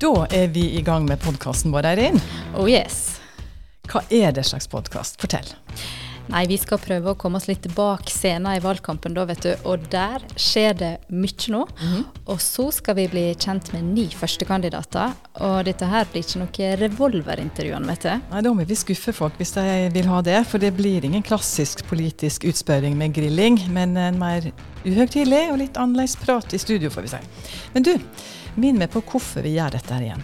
Da er vi i gang med podkasten vår, Eirin. Oh yes. Hva er det slags podkast? Fortell. Nei, vi skal prøve å komme oss litt bak scenen i valgkampen, da, vet du. Og der skjer det mye nå. Mhm. Og så skal vi bli kjent med ni førstekandidater. Og dette her blir ikke noe revolverintervju, vet du. Nei, Da må vi skuffe folk hvis de vil ha det. For det blir ingen klassisk politisk utspørring med grilling, men en mer uhøytidelig og litt annerledes prat i studio, får vi si. Men du, minn meg på hvorfor vi gjør dette her igjen.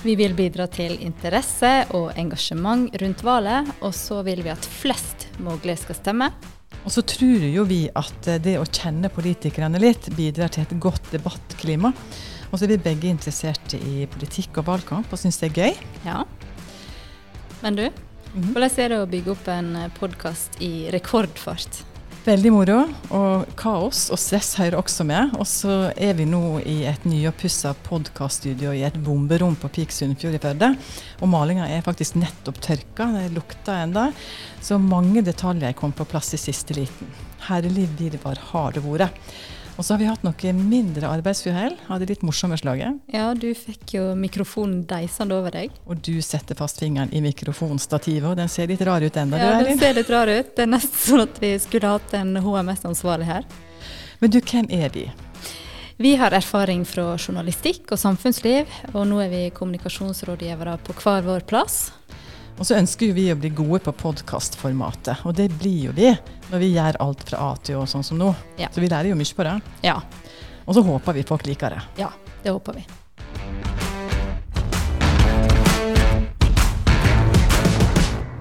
Vi vil bidra til interesse og engasjement rundt valget, og så vil vi at flest mulig skal stemme. Og så tror jo vi at eh, det å kjenne politikerne litt bidrar til et godt debattklima. Og så er vi begge interesserte i politikk og valgkamp og syns det er gøy. Ja. Men du, Mhm. hvordan er det å bygge opp en podkast i rekordfart? Veldig moro. Og kaos og stress hører også med. Og så er vi nå i et nyoppussa podkaststudio i et bomberom på Pik Sunnfjord i Førde. Og malinga er faktisk nettopp tørka, det lukter enda. Så mange detaljer kom på plass i siste liten. Herlig virvar har det vært. Og så har vi hatt noe mindre arbeidsuhell Hadde litt morsomme slaget. Ja, du fikk jo mikrofonen deisende over deg. Og du setter fast fingeren i mikrofonstativet, og den ser litt rar ut ennå, Ja, den ser litt rar ut. Det er nesten sånn at vi skulle hatt en HMS-ansvarlig her. Men du, hvem er vi? Vi har erfaring fra journalistikk og samfunnsliv, og nå er vi kommunikasjonsrådgivere på hver vår plass. Og så ønsker vi å bli gode på podkastformatet, og det blir jo vi når vi gjør alt fra A til Å, sånn som nå. Ja. Så vi lærer jo mye på det. Ja, Og så håper vi folk liker det. ja, det håper vi.